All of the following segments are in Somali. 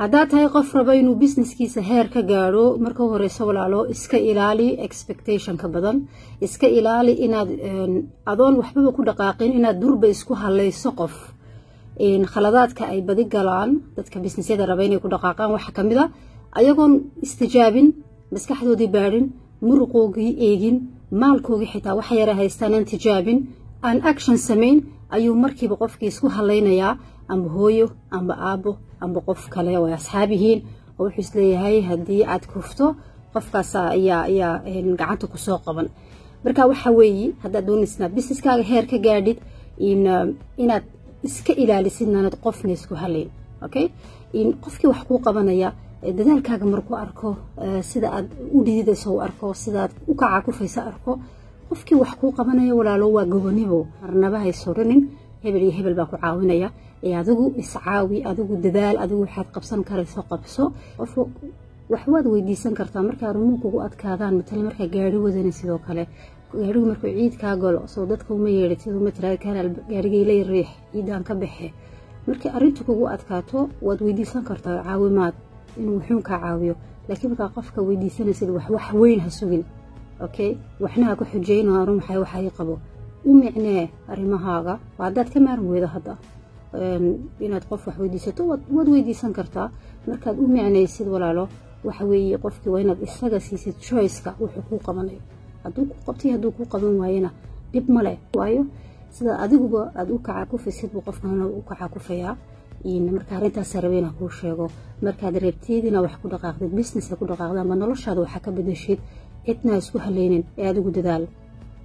haddaad tahay qof raba inuu businesskiisa heer ka gaadho marka horeyso walaalo iska ilaali expectationka badan. Iska ilaali inaad adoon waxbaba ku dhaqaaqin inaad durba isku halayso qof. Khaladaadka ay badi galaan dadka businessyada raba inay ku dhaqaaqaan waxaa ka mid a ayagoon istijaabin maskaxdoodii baadhin muruqoogii eegin maalkoogii xitaa waxa yara haystaan aan tijaabin aan action samayn ayuu markiiba qofkii isku halaynayaa amba hooyo amba aabo amba qof kale oo ay asxaab yihiin oo wuxuu is leeyahay haddii aad kufto qofkaas ayaa gacanta ku soo qaban. Marka waxa weeye haddaad doonaysnaa businesskaaga heer ka gaadhid inaad iska ilaalisid naanad qofna isku halayn okay qofkii wax kuu qabanaya dadaalkaaga markuu arko sida aad u dhididayso u arko sidaad u kaca kufaysa arko qofkii wax kuu qabanaya walaalo waa gobonibo marnaba hay sorinin hebel iyo hebel baa ku caawinaya. Ee adigu iscaawi adigu dadaal adigu waxaad qabsan karayso qabso. Qof wax waad weydiisan kartaa markaa rumuun kugu adkaadaan matala markaa gaari wadana sidoo kale. Gaarigu markuu ciid kaa galo soo dadka uma yeedhatid uma tiraada kanaal gaarigaylay riix ciidaan ka baxe markii arrintu kugu adkaato waad weydiisan kartaa caawimaad inuu wuxuun kaa caawiyo. Laakiin markaa qofka weydiisanaysid wax wax weyn ha sugin okay waxna ku xujeyno arun waxay waxa qabo? U micnee arrimahaaga waa haddaad ka maarmi weydo hadda. Inaad qof wax weydiisato waad weydiisan kartaa markaad u micnaysid walaalo waxa weeye qofkii waa inaad isaga siisid choiceka wuxuu kuu qabanayo. Hadduu ku qabtay hadduu kuu qaban waayena dhib male waayo sida adiguba aada u kaca kufaysid buu qofkana u kaca kufayaa marka arrintaas rabe inaa kuu sheego. Markaad reebtid inaa wax ku dhaqaaqdid businesska ku dhaqaaqda ama noloshaada waxa ka bedashid cidna isku haleynin ee adigu dadaal.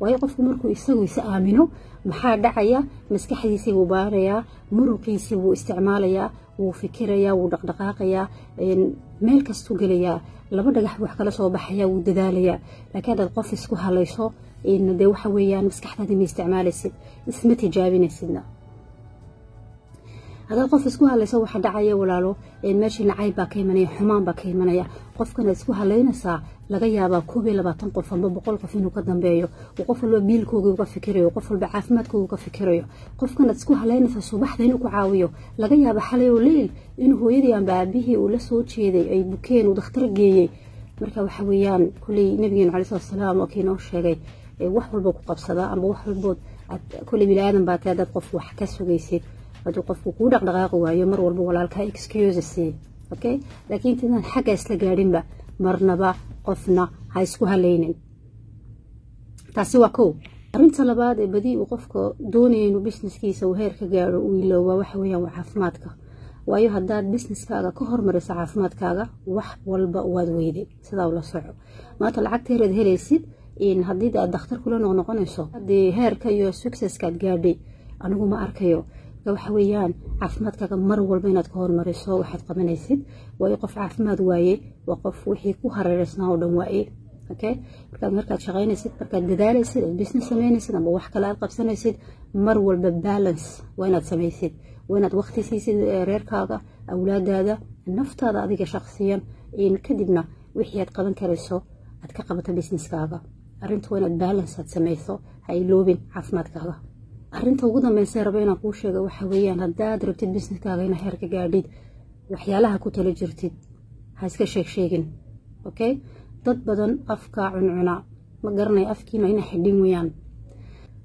Waayo qofku markuu isagu is aamino maxaa dhacaya? Maskaxdiisii buu baarayaa muruqiisii buu isticmaalayaa wuu fikirayaa wuu dhaqdhaqaaqayaa meel kastuu gelayaa laba dhagax wax kala soo baxaya wuu dadaalayaa laakiin haddaad qof isku halayso dee waxa weeyaan maskaxdaadii ma isticmaalaysid isma tijaabinaysidna. Haddaad qof isku halayso waxa dhacaya walaalo meeshii nacayb baa ka imanaya xumaan baa ka imanaya qofkanaad isku halaynaysaa laga yaabaa koob iyo labaatan qof amba boqol qof inuu ka dambeeyo uu qof walba biilkoogii uga fikirayo qof walba caafimaadkoogi uga fikirayo. Qofkanaad isku halaynaysaa subaxda inuu ku caawiyo laga yaaba xalay oo leyl inuu hooyadii amba aabihii uu la soo jeeday ay bukeen uu dakhtar geeyey. Marka waxa weeyaan kuley nabigeenu calai salatu salaam oo kii noo sheegay wax walba ku qabsadaa amba wax walbood kuley bini-aadan baa tae haddaad qof wax ka sugaysid hadduu qofku kuu dhaqdhaqaaqi waayo mar walba walaalkaa excuses okay? Laakiin intadaan xagga isla gaadhinba marnaba qofna ha isku haleynin. Taasi waa kow. Arrinta labaad ee badi uu qofka doonaya inuu businesskiisa uu heer ka uu ilooba waxa weeyaan waa caafimaadka. Waayo haddaad businesskaaga ka hormariso caafimaadkaaga wax walba waad weyday. Sidaa ula soco. Maanta lacagta hereed helaysid haddii aad dakhtar kula noqnoqonayso haddii heerka iyo successkaad gaadhay anigu ma arkayo waxa caafimaadkaaga mar walba inaad ka hormariso waxaad qabanaysid. Waayo qof caafimaad waaye waa qof wixii ku hareereysnaa oo dhan waaye. Okay markaad markaad shaqaynaysid markaad dadaalaysid aad business samaynaysid ama wax kale aad qabsanaysid mar walba balance waa inaad samaysid. Waa inaad waqti siisid reerkaaga awlaadaada naftaada adiga shaqsiyan kadibna wixii aad qaban karayso aad ka qabato businesskaaga arrinta waa inaad balance aad samayso ha iloobin caafimaadkaaga arrinta ugu dambeysa raba inaan kuu sheega waxa weeyaan haddaad rabtid businesskaaga ina heer ka gaadhid waxyaalaha ku tala jirtid ha iska sheeg sheegin okay dad badan afkaa cuncuna ma garanay afkiina ina xidhin weyaan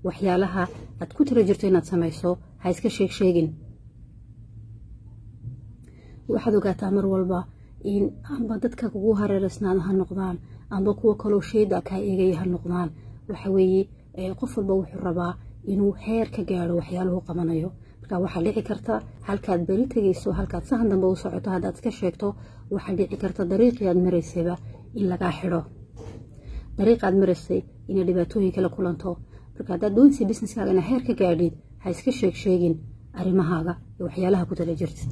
waxyaalaha aad ku tala jirto inaad samayso ha iska sheeg sheegin. Waxaad ogaataa mar walba in amba dadka kugu hareereysnaada ha noqdaan amba kuwa kaloo sheyda kaa eegaya ha noqdaan. Waxa weeye qof walba wuxuu rabaa inuu heer ka gaadho waxyaaluhu qabanayo. Marka waxaa dhici karta halkaad beri tegayso halkaad sahan dambe u socoto haddaad iska sheegto waxaa dhici karta dariiqii aad maraysayba in lagaa xidho. Dariiqaad maraysay inay dhibaatooyin kala kulanto. Marka haddaad doonaysa businesskaaga heer ka gaadhid ha iska sheeg sheegin arrimahaaga iyo waxyaalaha ku tala jirtid